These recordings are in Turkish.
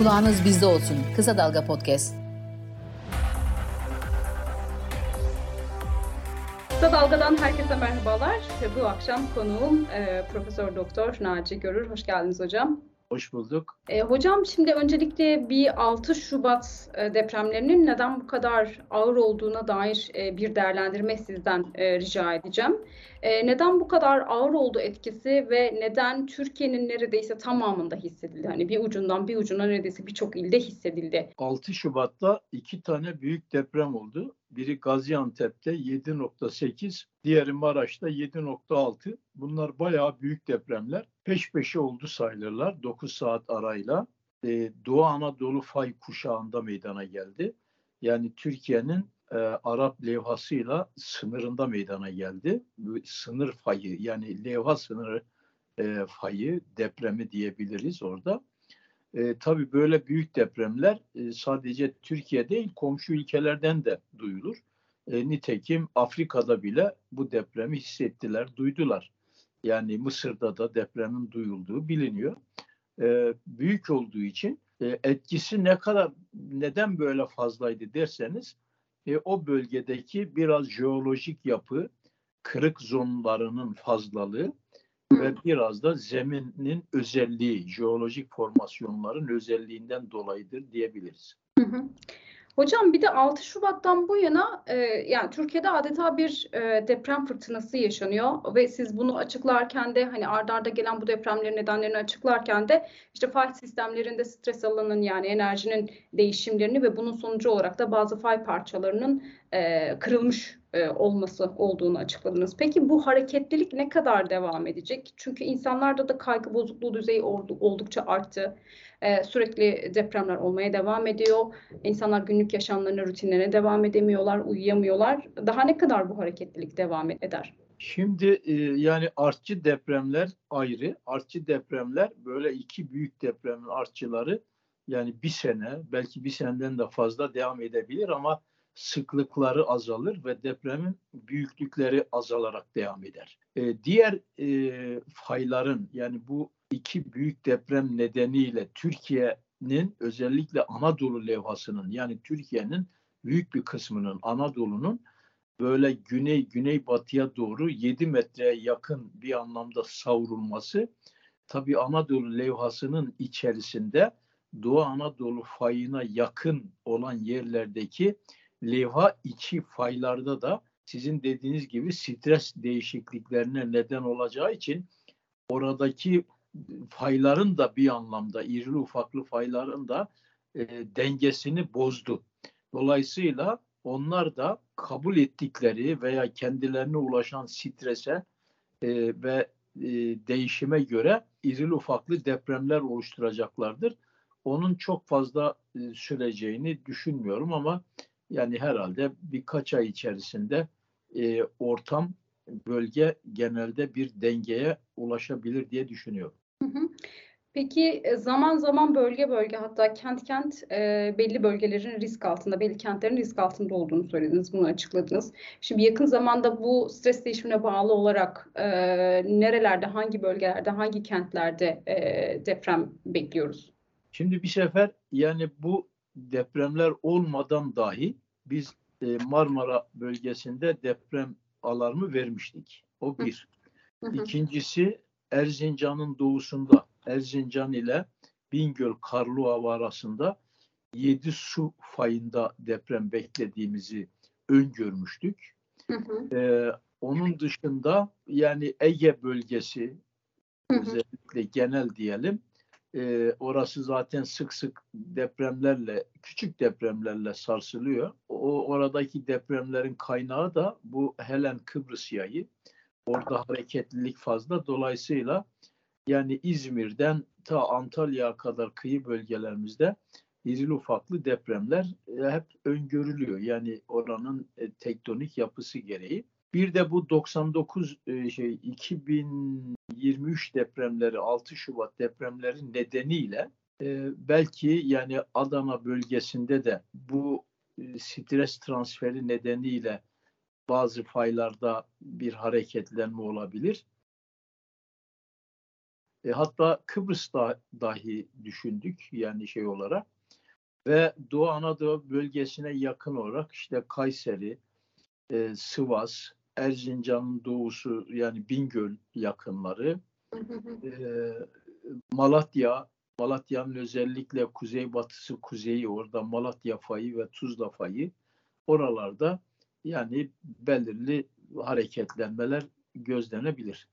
Kulağınız bizde olsun. Kısa Dalga Podcast. Kısa Dalga'dan herkese merhabalar. Bu akşam konuğum e, Profesör Doktor Naci Görür. Hoş geldiniz hocam. Hoş bulduk. E, hocam şimdi öncelikle bir 6 Şubat e, depremlerinin neden bu kadar ağır olduğuna dair e, bir değerlendirme sizden e, rica edeceğim. E, neden bu kadar ağır oldu etkisi ve neden Türkiye'nin neredeyse tamamında hissedildi? Hani bir ucundan bir ucuna neredeyse birçok ilde hissedildi. 6 Şubat'ta iki tane büyük deprem oldu. Biri Gaziantep'te 7.8, diğeri Maraş'ta 7.6. Bunlar bayağı büyük depremler. Peş peşe oldu sayılırlar 9 saat arayla. Ee, Doğu Anadolu fay kuşağında meydana geldi. Yani Türkiye'nin e, Arap levhasıyla sınırında meydana geldi. Sınır fayı yani levha sınırı e, fayı depremi diyebiliriz orada. E, tabii böyle büyük depremler e, sadece Türkiye değil komşu ülkelerden de duyulur. E, nitekim Afrika'da bile bu depremi hissettiler, duydular. Yani Mısır'da da depremin duyulduğu biliniyor. E, büyük olduğu için e, etkisi ne kadar neden böyle fazlaydı derseniz e, o bölgedeki biraz jeolojik yapı, kırık zonlarının fazlalığı ve biraz da zeminin özelliği, jeolojik formasyonların özelliğinden dolayıdır diyebiliriz. Hı hı. Hocam bir de 6 Şubat'tan bu yana e, yani Türkiye'de adeta bir e, deprem fırtınası yaşanıyor ve siz bunu açıklarken de hani ardarda arda gelen bu depremlerin nedenlerini açıklarken de işte fay sistemlerinde stres alanının yani enerjinin değişimlerini ve bunun sonucu olarak da bazı fay parçalarının e, kırılmış e, olması olduğunu açıkladınız. Peki bu hareketlilik ne kadar devam edecek? Çünkü insanlarda da kaygı bozukluğu düzeyi oldukça arttı. E, sürekli depremler olmaya devam ediyor. İnsanlar günlük yaşamlarına, rutinlerine devam edemiyorlar, uyuyamıyorlar. Daha ne kadar bu hareketlilik devam eder? Şimdi e, yani artçı depremler ayrı. Artçı depremler böyle iki büyük depremin artçıları yani bir sene belki bir seneden de fazla devam edebilir ama sıklıkları azalır ve depremin büyüklükleri azalarak devam eder. E, diğer e, fayların yani bu iki büyük deprem nedeniyle Türkiye'nin özellikle Anadolu levhasının yani Türkiye'nin büyük bir kısmının Anadolu'nun böyle güney güney batıya doğru 7 metreye yakın bir anlamda savrulması tabii Anadolu levhasının içerisinde Doğu Anadolu fayına yakın olan yerlerdeki levha içi faylarda da sizin dediğiniz gibi stres değişikliklerine neden olacağı için oradaki fayların da bir anlamda irili ufaklı fayların da e, dengesini bozdu. Dolayısıyla onlar da kabul ettikleri veya kendilerine ulaşan strese e, ve e, değişime göre irili ufaklı depremler oluşturacaklardır. Onun çok fazla e, süreceğini düşünmüyorum ama yani herhalde birkaç ay içerisinde e, ortam, bölge genelde bir dengeye ulaşabilir diye düşünüyorum. Peki e, zaman zaman bölge bölge hatta kent kent e, belli bölgelerin risk altında, belli kentlerin risk altında olduğunu söylediniz, bunu açıkladınız. Şimdi yakın zamanda bu stres değişimine bağlı olarak e, nerelerde, hangi bölgelerde, hangi kentlerde e, deprem bekliyoruz? Şimdi bir sefer yani bu depremler olmadan dahi biz e, Marmara bölgesinde deprem alarmı vermiştik. O bir. İkincisi Erzincan'ın doğusunda Erzincan ile Bingöl Karlova arasında 7 su fayında deprem beklediğimizi öngörmüştük. Hı hı. Ee, onun dışında yani Ege bölgesi hı hı. özellikle genel diyelim e, orası zaten sık sık depremlerle, küçük depremlerle sarsılıyor. O oradaki depremlerin kaynağı da bu Helen Kıbrıs yayı. Orada hareketlilik fazla. Dolayısıyla yani İzmir'den ta Antalya'ya kadar kıyı bölgelerimizde irili ufaklı depremler e, hep öngörülüyor. Yani oranın e, tektonik yapısı gereği. Bir de bu 99 e, şey 2023 depremleri 6 Şubat depremleri nedeniyle e, belki yani Adana bölgesinde de bu e, stres transferi nedeniyle bazı faylarda bir hareketlenme olabilir. E, hatta Kıbrıs'ta dahi düşündük yani şey olarak. Ve Doğu Anadolu bölgesine yakın olarak işte Kayseri, e, Sivas, Erzincan'ın doğusu yani Bingöl yakınları, e, Malatya, Malatya'nın özellikle kuzeybatısı, kuzeyi orada Malatya fayı ve Tuzla fayı. Oralarda yani belirli hareketlenmeler gözlenebilir.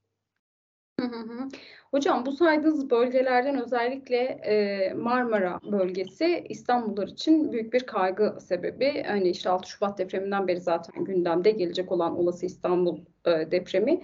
Hocam bu saydığınız bölgelerden özellikle e, Marmara bölgesi İstanbullular için büyük bir kaygı sebebi. Hani işte 6 Şubat depreminden beri zaten gündemde gelecek olan olası İstanbul e, depremi.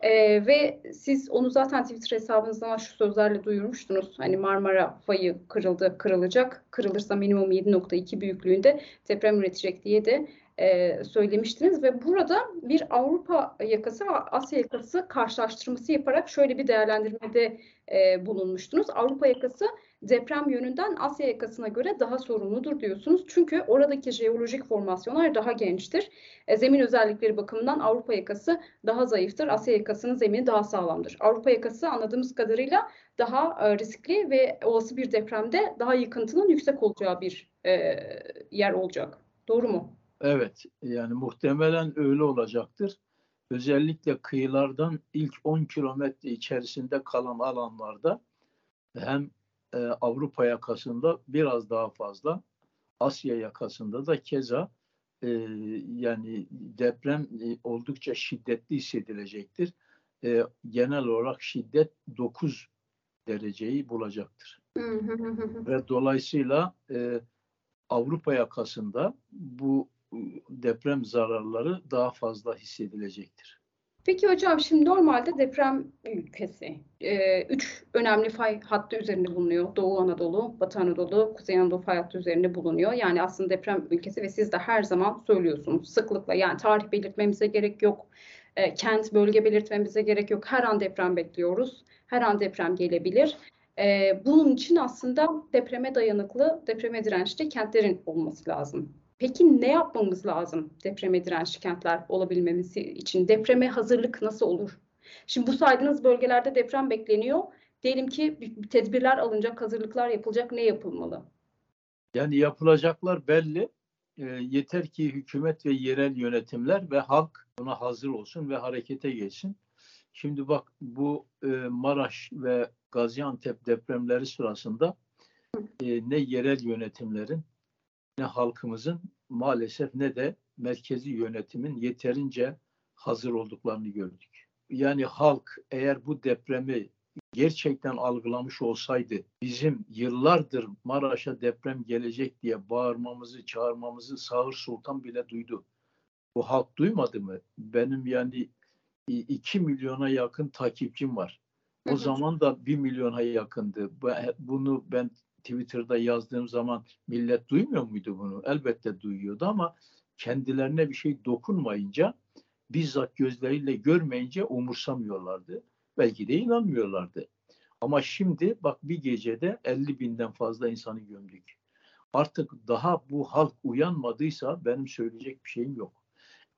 E, ve siz onu zaten Twitter hesabınızdan şu sözlerle duyurmuştunuz. Hani Marmara fayı kırıldı, kırılacak. Kırılırsa minimum 7.2 büyüklüğünde deprem üretecek diye de e, söylemiştiniz ve burada bir Avrupa yakası ve Asya yakası karşılaştırması yaparak şöyle bir değerlendirmede e, bulunmuştunuz. Avrupa yakası deprem yönünden Asya yakasına göre daha sorumludur diyorsunuz. Çünkü oradaki jeolojik formasyonlar daha gençtir. E, zemin özellikleri bakımından Avrupa yakası daha zayıftır. Asya yakasının zemini daha sağlamdır. Avrupa yakası anladığımız kadarıyla daha e, riskli ve olası bir depremde daha yıkıntının yüksek olacağı bir e, yer olacak. Doğru mu? Evet, yani muhtemelen öyle olacaktır. Özellikle kıyılardan ilk 10 kilometre içerisinde kalan alanlarda hem e, Avrupa yakasında biraz daha fazla, Asya yakasında da keza e, yani deprem e, oldukça şiddetli hissedilecektir. E, genel olarak şiddet 9 dereceyi bulacaktır. Ve dolayısıyla e, Avrupa yakasında bu deprem zararları daha fazla hissedilecektir. Peki hocam şimdi normalde deprem ülkesi e, üç önemli fay hattı üzerinde bulunuyor. Doğu Anadolu, Batı Anadolu, Kuzey Anadolu fay hattı üzerinde bulunuyor. Yani aslında deprem ülkesi ve siz de her zaman söylüyorsunuz sıklıkla yani tarih belirtmemize gerek yok. E, kent, bölge belirtmemize gerek yok. Her an deprem bekliyoruz. Her an deprem gelebilir. E, bunun için aslında depreme dayanıklı, depreme dirençli kentlerin olması lazım. Peki ne yapmamız lazım depreme dirençli kentler olabilmemiz için? Depreme hazırlık nasıl olur? Şimdi bu saydığınız bölgelerde deprem bekleniyor. Diyelim ki tedbirler alınacak, hazırlıklar yapılacak. Ne yapılmalı? Yani yapılacaklar belli. E, yeter ki hükümet ve yerel yönetimler ve halk buna hazır olsun ve harekete geçsin. Şimdi bak bu e, Maraş ve Gaziantep depremleri sırasında e, ne yerel yönetimlerin ne halkımızın maalesef ne de merkezi yönetimin yeterince hazır olduklarını gördük. Yani halk eğer bu depremi gerçekten algılamış olsaydı bizim yıllardır Maraş'a deprem gelecek diye bağırmamızı, çağırmamızı Sağır Sultan bile duydu. Bu halk duymadı mı? Benim yani 2 milyona yakın takipçim var. O zaman da 1 milyona yakındı. Bunu ben Twitter'da yazdığım zaman millet duymuyor muydu bunu? Elbette duyuyordu ama kendilerine bir şey dokunmayınca bizzat gözleriyle görmeyince umursamıyorlardı. Belki de inanmıyorlardı. Ama şimdi bak bir gecede 50 binden fazla insanı gömdük. Artık daha bu halk uyanmadıysa benim söyleyecek bir şeyim yok.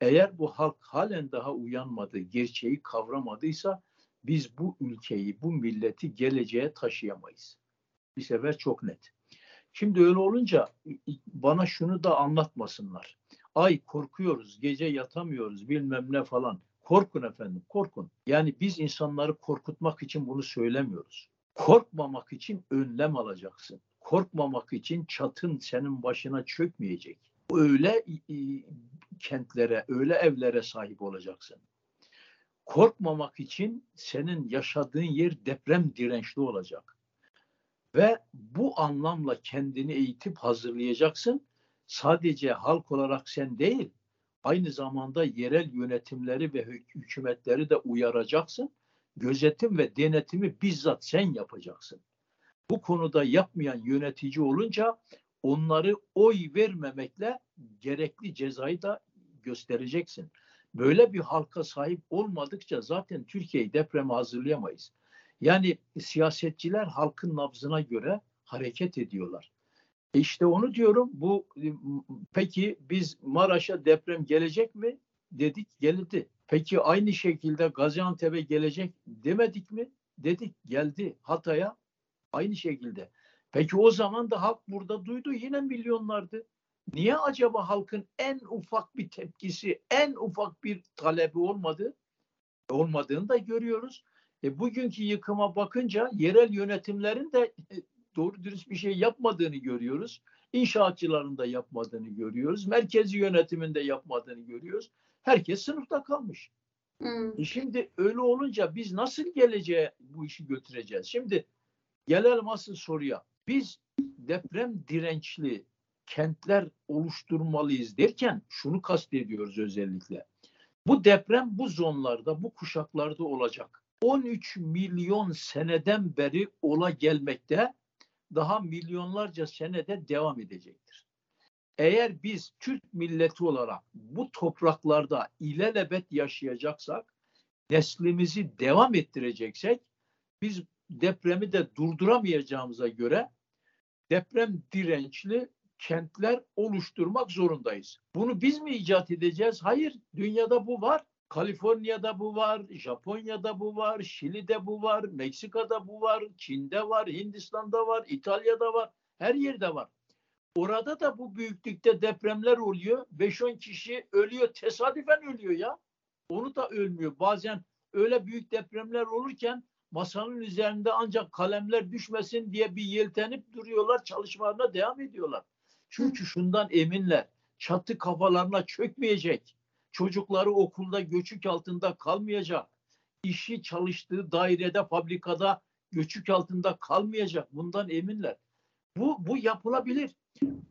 Eğer bu halk halen daha uyanmadı, gerçeği kavramadıysa biz bu ülkeyi, bu milleti geleceğe taşıyamayız bir sefer çok net. Şimdi öyle olunca bana şunu da anlatmasınlar. Ay korkuyoruz, gece yatamıyoruz bilmem ne falan. Korkun efendim, korkun. Yani biz insanları korkutmak için bunu söylemiyoruz. Korkmamak için önlem alacaksın. Korkmamak için çatın senin başına çökmeyecek. Öyle kentlere, öyle evlere sahip olacaksın. Korkmamak için senin yaşadığın yer deprem dirençli olacak ve bu anlamla kendini eğitip hazırlayacaksın. Sadece halk olarak sen değil, aynı zamanda yerel yönetimleri ve hükümetleri de uyaracaksın. Gözetim ve denetimi bizzat sen yapacaksın. Bu konuda yapmayan yönetici olunca onları oy vermemekle gerekli cezayı da göstereceksin. Böyle bir halka sahip olmadıkça zaten Türkiye'yi depreme hazırlayamayız. Yani siyasetçiler halkın nabzına göre hareket ediyorlar. E işte onu diyorum. Bu e, peki biz Maraş'a deprem gelecek mi? Dedik geldi. Peki aynı şekilde Gaziantep'e gelecek demedik mi? dedik geldi Hatay'a aynı şekilde. Peki o zaman da halk burada duydu yine milyonlardı. Niye acaba halkın en ufak bir tepkisi, en ufak bir talebi olmadı? Olmadığını da görüyoruz. E, bugünkü yıkıma bakınca yerel yönetimlerin de e, doğru dürüst bir şey yapmadığını görüyoruz. İnşaatçıların da yapmadığını görüyoruz. Merkezi yönetimin de yapmadığını görüyoruz. Herkes sınıfta kalmış. Hmm. E şimdi öyle olunca biz nasıl geleceğe bu işi götüreceğiz? Şimdi gelelim asıl soruya. Biz deprem dirençli kentler oluşturmalıyız derken şunu kastediyoruz özellikle. Bu deprem bu zonlarda, bu kuşaklarda olacak. 13 milyon seneden beri ola gelmekte, daha milyonlarca senede devam edecektir. Eğer biz Türk milleti olarak bu topraklarda ilelebet yaşayacaksak, neslimizi devam ettireceksek, biz depremi de durduramayacağımıza göre deprem dirençli kentler oluşturmak zorundayız. Bunu biz mi icat edeceğiz? Hayır, dünyada bu var. Kaliforniya'da bu var, Japonya'da bu var, Şili'de bu var, Meksika'da bu var, Çin'de var, Hindistan'da var, İtalya'da var, her yerde var. Orada da bu büyüklükte depremler oluyor. 5-10 kişi ölüyor, tesadüfen ölüyor ya. Onu da ölmüyor. Bazen öyle büyük depremler olurken masanın üzerinde ancak kalemler düşmesin diye bir yeltenip duruyorlar, çalışmalarına devam ediyorlar. Çünkü şundan eminler. Çatı kafalarına çökmeyecek. Çocukları okulda göçük altında kalmayacak. İşi çalıştığı dairede, fabrikada göçük altında kalmayacak. Bundan eminler. Bu, bu yapılabilir.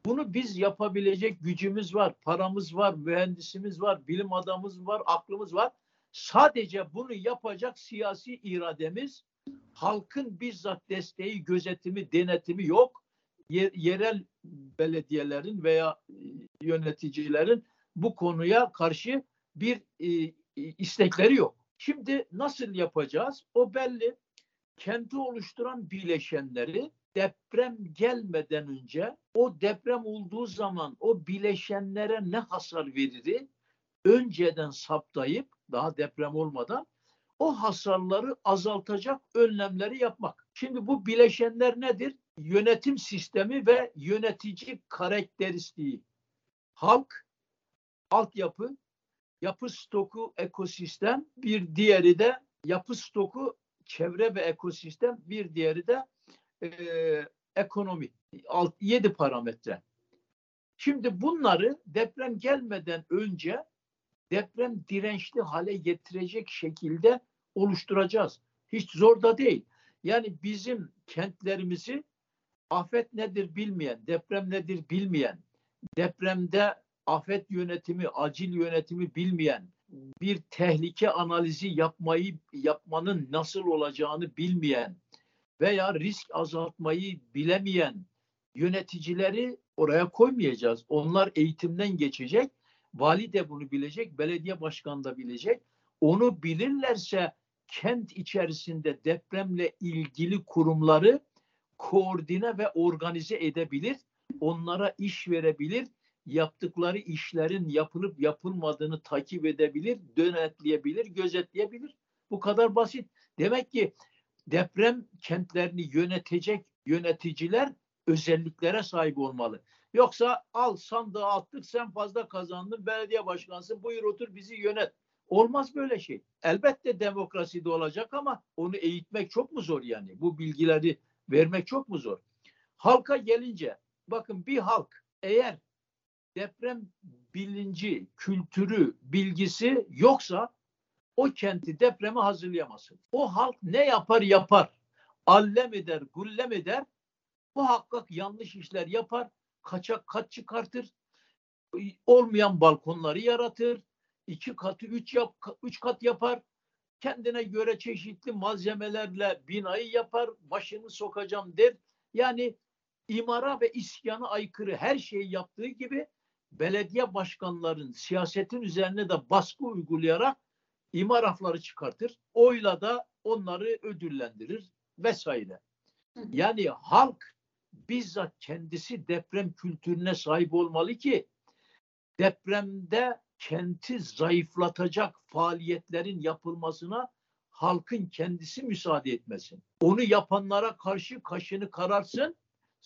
Bunu biz yapabilecek gücümüz var, paramız var, mühendisimiz var, bilim adamımız var, aklımız var. Sadece bunu yapacak siyasi irademiz, halkın bizzat desteği, gözetimi, denetimi yok. Yerel belediyelerin veya e, yöneticilerin bu konuya karşı bir e, istekleri yok. Şimdi nasıl yapacağız? O belli. Kendi oluşturan bileşenleri deprem gelmeden önce o deprem olduğu zaman o bileşenlere ne hasar verir önceden saptayıp daha deprem olmadan o hasarları azaltacak önlemleri yapmak. Şimdi bu bileşenler nedir? Yönetim sistemi ve yönetici karakteristiği. Halk, altyapı, yapı stoku ekosistem, bir diğeri de yapı stoku çevre ve ekosistem, bir diğeri de e, ekonomi. Alt, yedi parametre. Şimdi bunları deprem gelmeden önce deprem dirençli hale getirecek şekilde oluşturacağız. Hiç zor da değil. Yani bizim kentlerimizi afet nedir bilmeyen, deprem nedir bilmeyen, depremde afet yönetimi, acil yönetimi bilmeyen, bir tehlike analizi yapmayı yapmanın nasıl olacağını bilmeyen veya risk azaltmayı bilemeyen yöneticileri oraya koymayacağız. Onlar eğitimden geçecek Vali de bunu bilecek, belediye başkanı da bilecek. Onu bilirlerse kent içerisinde depremle ilgili kurumları koordine ve organize edebilir. Onlara iş verebilir. Yaptıkları işlerin yapılıp yapılmadığını takip edebilir, denetleyebilir, gözetleyebilir. Bu kadar basit. Demek ki deprem kentlerini yönetecek yöneticiler özelliklere sahip olmalı. Yoksa al sandığı attık sen fazla kazandın belediye başkanısın buyur otur bizi yönet. Olmaz böyle şey. Elbette demokrasi de olacak ama onu eğitmek çok mu zor yani? Bu bilgileri vermek çok mu zor? Halka gelince bakın bir halk eğer deprem bilinci, kültürü, bilgisi yoksa o kenti depreme hazırlayamazsın. O halk ne yapar yapar. Allem eder, gullem eder. Bu hakkak yanlış işler yapar kaçak kat çıkartır. Olmayan balkonları yaratır. iki katı üç, yap, üç kat yapar. Kendine göre çeşitli malzemelerle binayı yapar. Başını sokacağım der. Yani imara ve isyana aykırı her şeyi yaptığı gibi belediye başkanların siyasetin üzerine de baskı uygulayarak imar afları çıkartır. Oyla da onları ödüllendirir vesaire. Yani halk bizzat kendisi deprem kültürüne sahip olmalı ki depremde kenti zayıflatacak faaliyetlerin yapılmasına halkın kendisi müsaade etmesin. Onu yapanlara karşı kaşını kararsın,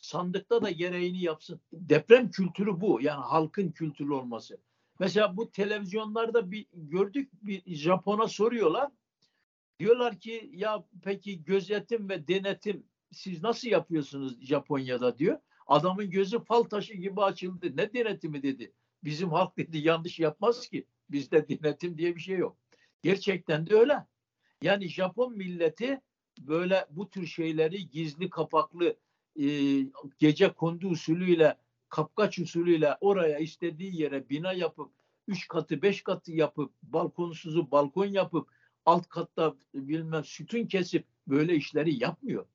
sandıkta da gereğini yapsın. Deprem kültürü bu. Yani halkın kültürü olması. Mesela bu televizyonlarda bir gördük bir Japon'a soruyorlar. Diyorlar ki ya peki gözetim ve denetim siz nasıl yapıyorsunuz Japonya'da diyor. Adamın gözü fal taşı gibi açıldı. Ne denetimi dedi. Bizim halk dedi yanlış yapmaz ki. Bizde denetim diye bir şey yok. Gerçekten de öyle. Yani Japon milleti böyle bu tür şeyleri gizli kapaklı e, gece kondu usulüyle kapkaç usulüyle oraya istediği yere bina yapıp üç katı beş katı yapıp balkonsuzu balkon yapıp alt katta bilmem sütun kesip böyle işleri yapmıyor.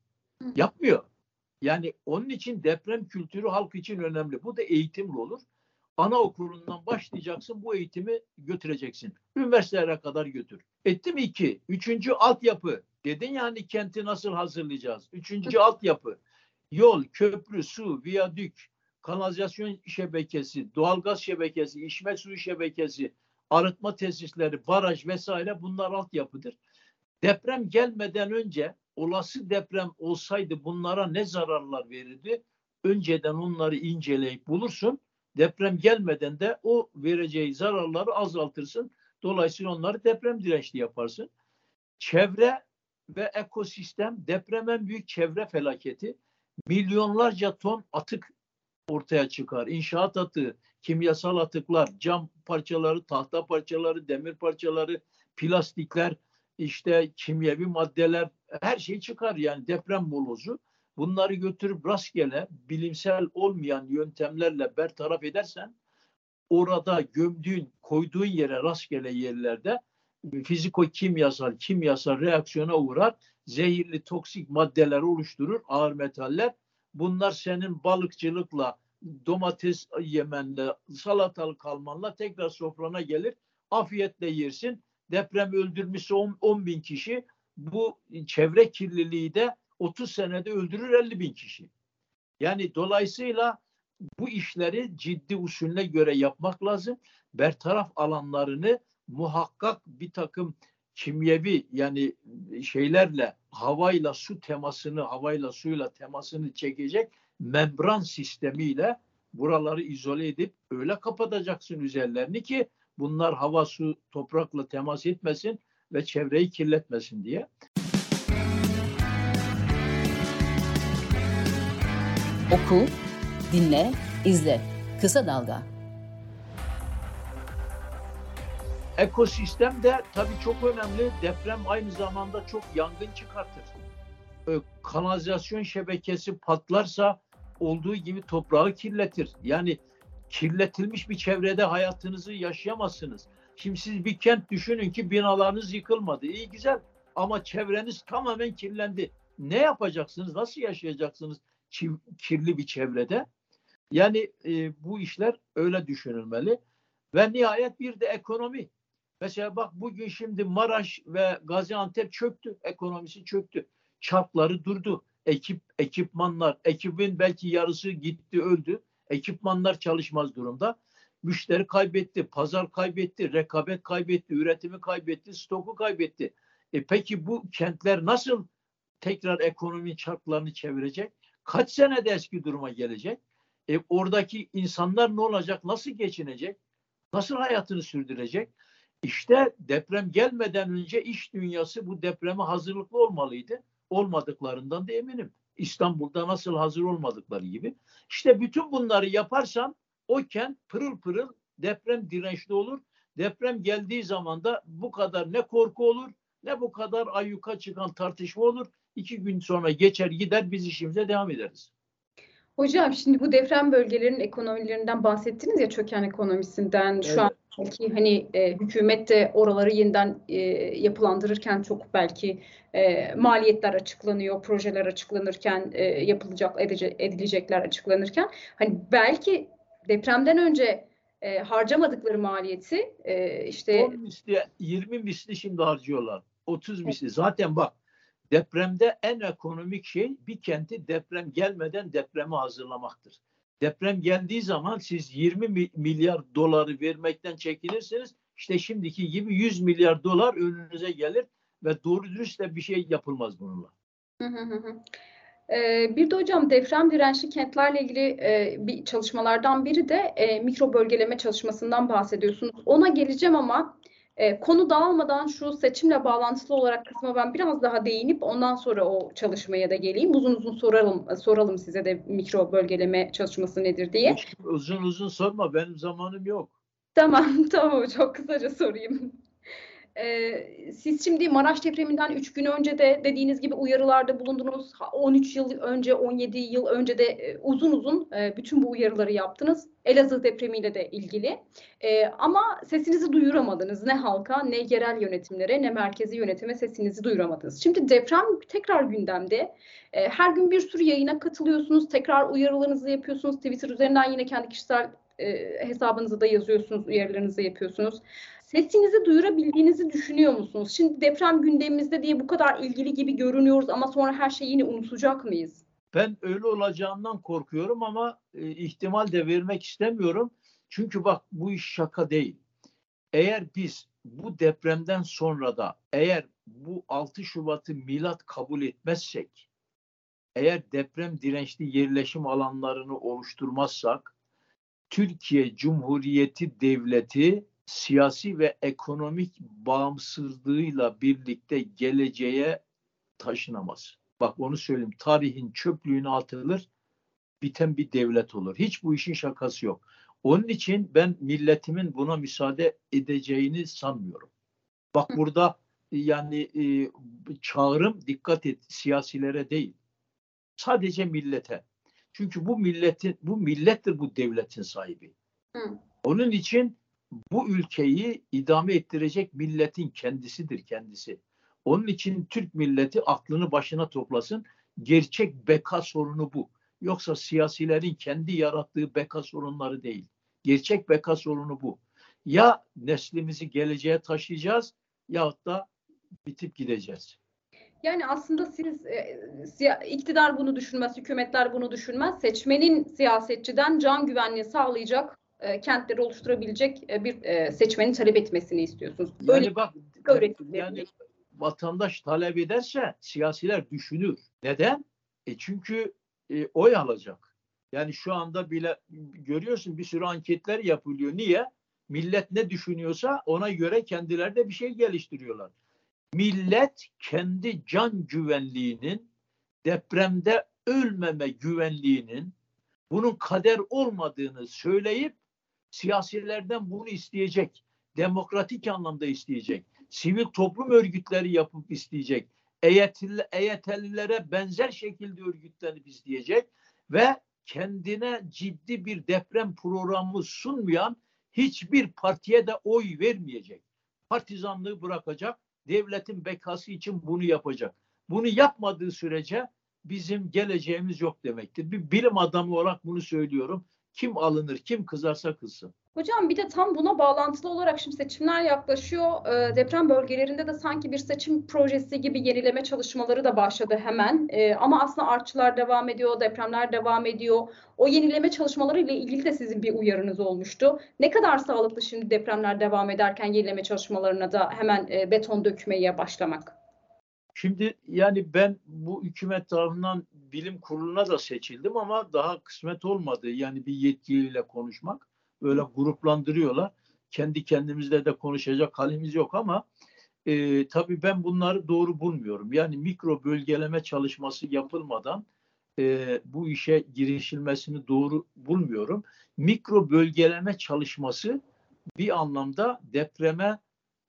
Yapmıyor. Yani onun için deprem kültürü halk için önemli. Bu da eğitimli olur. Anaokulundan başlayacaksın bu eğitimi götüreceksin. Üniversitelere kadar götür. Etti mi iki? Üçüncü altyapı. Dedin ya hani kenti nasıl hazırlayacağız? Üçüncü altyapı. Yol, köprü, su, viyadük, kanalizasyon şebekesi, doğalgaz şebekesi, içme suyu şebekesi, arıtma tesisleri, baraj vesaire bunlar altyapıdır. Deprem gelmeden önce olası deprem olsaydı bunlara ne zararlar verirdi? Önceden onları inceleyip bulursun. Deprem gelmeden de o vereceği zararları azaltırsın. Dolayısıyla onları deprem dirençli yaparsın. Çevre ve ekosistem depremen büyük çevre felaketi. Milyonlarca ton atık ortaya çıkar. İnşaat atığı, kimyasal atıklar, cam parçaları, tahta parçaları, demir parçaları, plastikler, işte kimyevi maddeler her şey çıkar yani deprem molozu. Bunları götürüp rastgele bilimsel olmayan yöntemlerle bertaraf edersen orada gömdüğün, koyduğun yere rastgele yerlerde fiziko kimyasal, reaksiyona uğrar. Zehirli toksik maddeler oluşturur, ağır metaller. Bunlar senin balıkçılıkla, domates yemenle, salatalık almanla tekrar sofrana gelir. Afiyetle yersin. Deprem öldürmüşse 10, 10 bin kişi. Bu çevre kirliliği de 30 senede öldürür 50 bin kişi. Yani dolayısıyla bu işleri ciddi usulüne göre yapmak lazım. Bertaraf alanlarını muhakkak bir takım kimyevi yani şeylerle havayla su temasını havayla suyla temasını çekecek membran sistemiyle buraları izole edip öyle kapatacaksın üzerlerini ki bunlar hava su toprakla temas etmesin ve çevreyi kirletmesin diye. Oku, dinle, izle. Kısa Dalga. Ekosistem de tabii çok önemli. Deprem aynı zamanda çok yangın çıkartır. Kanalizasyon şebekesi patlarsa olduğu gibi toprağı kirletir. Yani kirletilmiş bir çevrede hayatınızı yaşayamazsınız. Şimdi siz bir kent düşünün ki binalarınız yıkılmadı. İyi güzel ama çevreniz tamamen kirlendi. Ne yapacaksınız? Nasıl yaşayacaksınız kirli bir çevrede? Yani e, bu işler öyle düşünülmeli. Ve nihayet bir de ekonomi. Mesela bak bugün şimdi Maraş ve Gaziantep çöktü. Ekonomisi çöktü. Çarkları durdu. Ekip, ekipmanlar, ekibin belki yarısı gitti öldü. Ekipmanlar çalışmaz durumda. Müşteri kaybetti, pazar kaybetti, rekabet kaybetti, üretimi kaybetti, stoku kaybetti. E peki bu kentler nasıl tekrar ekonomi çarklarını çevirecek? Kaç senede eski duruma gelecek? E oradaki insanlar ne olacak? Nasıl geçinecek? Nasıl hayatını sürdürecek? İşte deprem gelmeden önce iş dünyası bu depreme hazırlıklı olmalıydı. Olmadıklarından da eminim. İstanbul'da nasıl hazır olmadıkları gibi. İşte bütün bunları yaparsan o kent pırıl pırıl deprem dirençli olur. Deprem geldiği zaman da bu kadar ne korku olur ne bu kadar ayyuka çıkan tartışma olur. İki gün sonra geçer gider biz işimize devam ederiz. Hocam şimdi bu deprem bölgelerinin ekonomilerinden bahsettiniz ya çöken ekonomisinden evet. şu an belki hani e, hükümet de oraları yeniden e, yapılandırırken çok belki e, maliyetler açıklanıyor, projeler açıklanırken e, yapılacak edice, edilecekler açıklanırken hani belki depremden önce e, harcamadıkları maliyeti e, işte 10 misli 20 misli şimdi harcıyorlar. 30 misli. Zaten bak Depremde en ekonomik şey bir kenti deprem gelmeden depreme hazırlamaktır. Deprem geldiği zaman siz 20 milyar doları vermekten çekilirsiniz. İşte şimdiki gibi 100 milyar dolar önünüze gelir ve doğru dürüst de bir şey yapılmaz bununla. Ee, bir de hocam deprem dirençli kentlerle ilgili e, bir çalışmalardan biri de e, mikro bölgeleme çalışmasından bahsediyorsunuz. Ona geleceğim ama e, konu dağılmadan şu seçimle bağlantılı olarak kısma ben biraz daha değinip ondan sonra o çalışmaya da geleyim. Uzun uzun soralım soralım size de mikro bölgeleme çalışması nedir diye. Hiç uzun uzun sorma benim zamanım yok. Tamam tamam çok kısaca sorayım. Ee, siz şimdi Maraş depreminden 3 gün önce de dediğiniz gibi uyarılarda bulundunuz. 13 yıl önce, 17 yıl önce de e, uzun uzun e, bütün bu uyarıları yaptınız. Elazığ depremiyle de ilgili. E, ama sesinizi duyuramadınız. Ne halka, ne yerel yönetimlere, ne merkezi yönetime sesinizi duyuramadınız. Şimdi deprem tekrar gündemde. E, her gün bir sürü yayına katılıyorsunuz. Tekrar uyarılarınızı yapıyorsunuz. Twitter üzerinden yine kendi kişisel e, hesabınızı da yazıyorsunuz, uyarılarınızı yapıyorsunuz. Sesinizi duyurabildiğinizi düşünüyor musunuz? Şimdi deprem gündemimizde diye bu kadar ilgili gibi görünüyoruz ama sonra her şeyi yine unutacak mıyız? Ben öyle olacağından korkuyorum ama e, ihtimal de vermek istemiyorum. Çünkü bak bu iş şaka değil. Eğer biz bu depremden sonra da eğer bu 6 Şubat'ı milat kabul etmezsek, eğer deprem dirençli yerleşim alanlarını oluşturmazsak, Türkiye Cumhuriyeti Devleti siyasi ve ekonomik bağımsızlığıyla birlikte geleceğe taşınamaz. Bak onu söyleyeyim. Tarihin çöplüğüne atılır, biten bir devlet olur. Hiç bu işin şakası yok. Onun için ben milletimin buna müsaade edeceğini sanmıyorum. Bak burada yani e, çağrım dikkat et siyasilere değil. Sadece millete. Çünkü bu milletin bu millettir bu devletin sahibi. Hı. Onun için bu ülkeyi idame ettirecek milletin kendisidir kendisi. Onun için Türk milleti aklını başına toplasın. Gerçek beka sorunu bu. Yoksa siyasilerin kendi yarattığı beka sorunları değil. Gerçek beka sorunu bu. Ya neslimizi geleceğe taşıyacağız yahut da bitip gideceğiz. Yani aslında siz e, iktidar bunu düşünmez, hükümetler bunu düşünmez. Seçmenin siyasetçiden can güvenliği sağlayacak e, kentleri oluşturabilecek e, bir e, seçmenin talep etmesini istiyorsunuz. Böyle yani bak yani vatandaş talep ederse siyasiler düşünür. Neden? E çünkü e, oy alacak. Yani şu anda bile görüyorsun bir sürü anketler yapılıyor. Niye? Millet ne düşünüyorsa ona göre kendileri de bir şey geliştiriyorlar. Millet kendi can güvenliğinin depremde ölmeme güvenliğinin bunun kader olmadığını söyleyip siyasilerden bunu isteyecek. Demokratik anlamda isteyecek. Sivil toplum örgütleri yapıp isteyecek. EYT'li, EYT'lilere benzer şekilde örgütlenip isteyecek ve kendine ciddi bir deprem programı sunmayan hiçbir partiye de oy vermeyecek. Partizanlığı bırakacak, devletin bekası için bunu yapacak. Bunu yapmadığı sürece bizim geleceğimiz yok demektir. Bir bilim adamı olarak bunu söylüyorum. Kim alınır, kim kızarsa kızsın. Hocam bir de tam buna bağlantılı olarak şimdi seçimler yaklaşıyor. E, deprem bölgelerinde de sanki bir seçim projesi gibi yenileme çalışmaları da başladı hemen. E, ama aslında artçılar devam ediyor, depremler devam ediyor. O yenileme çalışmaları ile ilgili de sizin bir uyarınız olmuştu. Ne kadar sağlıklı şimdi depremler devam ederken yenileme çalışmalarına da hemen e, beton dökmeye başlamak? Şimdi yani ben bu hükümet tarafından bilim kuruluna da seçildim ama daha kısmet olmadı. Yani bir yetkiliyle konuşmak. Böyle gruplandırıyorlar. Kendi kendimizle de konuşacak halimiz yok ama e, tabii ben bunları doğru bulmuyorum. Yani mikro bölgeleme çalışması yapılmadan e, bu işe girişilmesini doğru bulmuyorum. Mikro bölgeleme çalışması bir anlamda depreme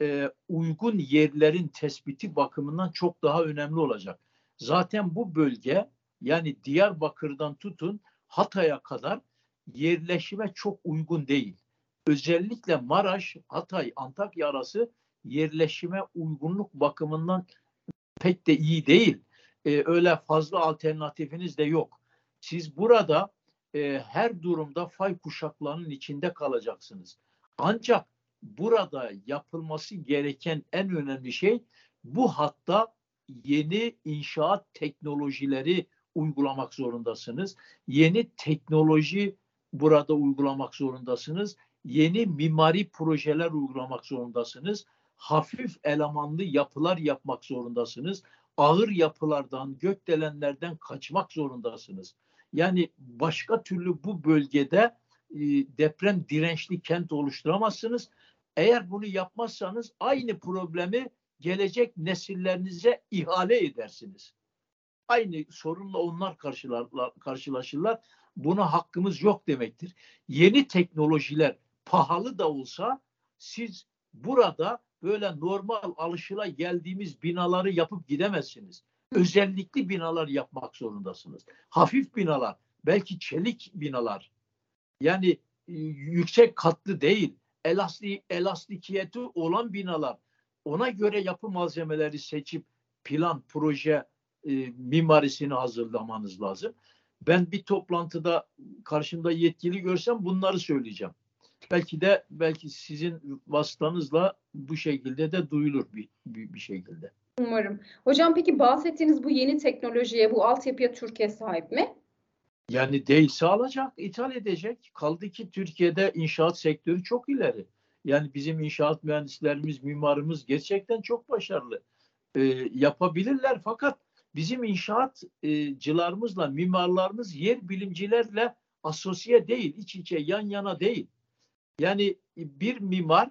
e, uygun yerlerin tespiti bakımından çok daha önemli olacak. Zaten bu bölge yani Diyarbakır'dan tutun Hatay'a kadar yerleşime çok uygun değil. Özellikle Maraş, Hatay, Antakya arası yerleşime uygunluk bakımından pek de iyi değil. Ee, öyle fazla alternatifiniz de yok. Siz burada e, her durumda fay kuşaklarının içinde kalacaksınız. Ancak burada yapılması gereken en önemli şey bu hatta yeni inşaat teknolojileri uygulamak zorundasınız. Yeni teknoloji burada uygulamak zorundasınız. Yeni mimari projeler uygulamak zorundasınız. hafif elemanlı yapılar yapmak zorundasınız. Ağır yapılardan, gökdelenlerden kaçmak zorundasınız. Yani başka türlü bu bölgede e, deprem dirençli kent oluşturamazsınız. Eğer bunu yapmazsanız aynı problemi gelecek nesillerinize ihale edersiniz. Aynı sorunla onlar karşılaşırlar. Buna hakkımız yok demektir. Yeni teknolojiler pahalı da olsa siz burada böyle normal alışıla geldiğimiz binaları yapıp gidemezsiniz. Özellikli binalar yapmak zorundasınız. Hafif binalar, belki çelik binalar. Yani e, yüksek katlı değil, elastik, elastikiyeti olan binalar. Ona göre yapı malzemeleri seçip plan, proje, e, mimarisini hazırlamanız lazım. Ben bir toplantıda karşımda yetkili görsem bunları söyleyeceğim. Belki de belki sizin vasıtanızla bu şekilde de duyulur bir, bir, bir şekilde. Umarım. Hocam peki bahsettiğiniz bu yeni teknolojiye, bu altyapıya Türkiye sahip mi? Yani değilse alacak, ithal edecek. Kaldı ki Türkiye'de inşaat sektörü çok ileri. Yani bizim inşaat mühendislerimiz, mimarımız gerçekten çok başarılı. Ee, yapabilirler fakat bizim inşaatçılarımızla, mimarlarımız yer bilimcilerle asosiye değil, iç içe, yan yana değil. Yani bir mimar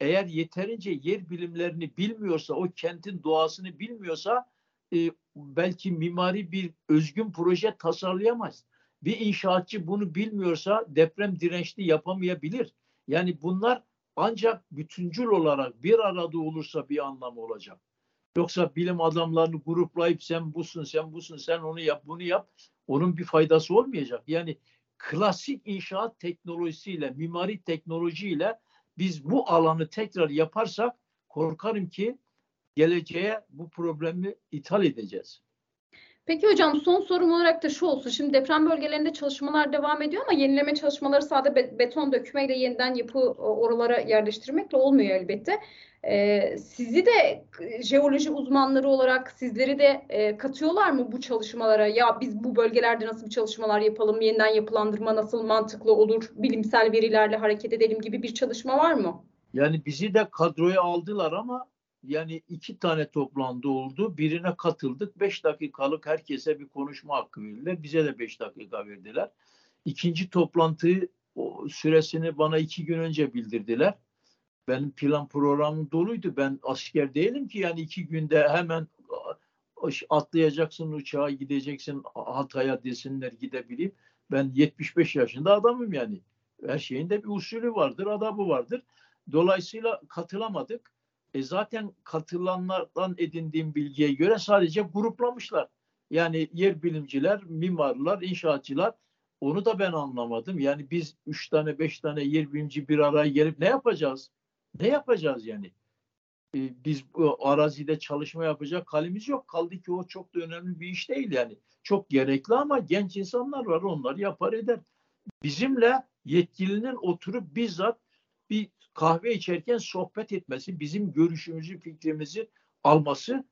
eğer yeterince yer bilimlerini bilmiyorsa, o kentin doğasını bilmiyorsa e, belki mimari bir özgün proje tasarlayamaz. Bir inşaatçı bunu bilmiyorsa deprem dirençli yapamayabilir. Yani bunlar ancak bütüncül olarak bir arada olursa bir anlamı olacak. Yoksa bilim adamlarını gruplayıp sen busun, sen busun, sen onu yap, bunu yap. Onun bir faydası olmayacak. Yani klasik inşaat teknolojisiyle, mimari teknolojiyle biz bu alanı tekrar yaparsak korkarım ki geleceğe bu problemi ithal edeceğiz. Peki hocam son sorum olarak da şu olsun. Şimdi deprem bölgelerinde çalışmalar devam ediyor ama yenileme çalışmaları sadece beton dökmeyle yeniden yapı oralara yerleştirmekle olmuyor elbette. Ee, sizi de jeoloji uzmanları olarak sizleri de e, katıyorlar mı bu çalışmalara? Ya biz bu bölgelerde nasıl bir çalışmalar yapalım, yeniden yapılandırma nasıl mantıklı olur, bilimsel verilerle hareket edelim gibi bir çalışma var mı? Yani bizi de kadroya aldılar ama yani iki tane toplantı oldu. Birine katıldık. Beş dakikalık herkese bir konuşma hakkı verdiler. Bize de beş dakika verdiler. İkinci toplantıyı süresini bana iki gün önce bildirdiler. Benim plan programım doluydu. Ben asker değilim ki yani iki günde hemen atlayacaksın uçağa gideceksin Hatay'a desinler gidebileyim. Ben 75 yaşında adamım yani. Her şeyin de bir usulü vardır, adabı vardır. Dolayısıyla katılamadık. E zaten katılanlardan edindiğim bilgiye göre sadece gruplamışlar. Yani yer bilimciler, mimarlar, inşaatçılar onu da ben anlamadım. Yani biz üç tane beş tane yer bilimci bir araya gelip ne yapacağız? Ne yapacağız yani? Ee, biz bu arazide çalışma yapacak halimiz yok. Kaldı ki o çok da önemli bir iş değil yani. Çok gerekli ama genç insanlar var onlar yapar eder. Bizimle yetkilinin oturup bizzat kahve içerken sohbet etmesi, bizim görüşümüzü, fikrimizi alması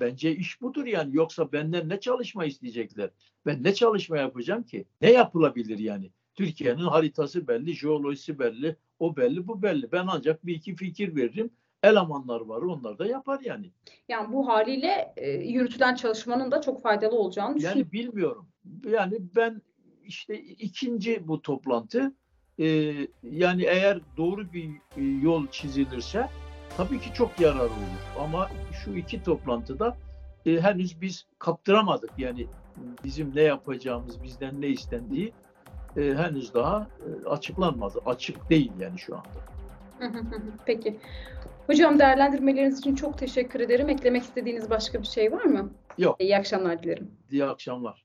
bence iş budur yani. Yoksa benden ne çalışma isteyecekler? Ben ne çalışma yapacağım ki? Ne yapılabilir yani? Türkiye'nin haritası belli, jeolojisi belli, o belli, bu belli. Ben ancak bir iki fikir veririm. Elemanlar var, onlar da yapar yani. Yani bu haliyle e, yürütülen çalışmanın da çok faydalı olacağını düşünüyorum. Yani bilmiyorum. Yani ben işte ikinci bu toplantı e, yani eğer doğru bir e, yol çizilirse tabii ki çok yararlı olur. Ama şu iki toplantıda e, henüz biz kaptıramadık. Yani bizim ne yapacağımız, bizden ne istendiği e, henüz daha e, açıklanmadı. Açık değil yani şu anda. Peki. Hocam değerlendirmeleriniz için çok teşekkür ederim. Eklemek istediğiniz başka bir şey var mı? Yok. İyi akşamlar dilerim. İyi akşamlar.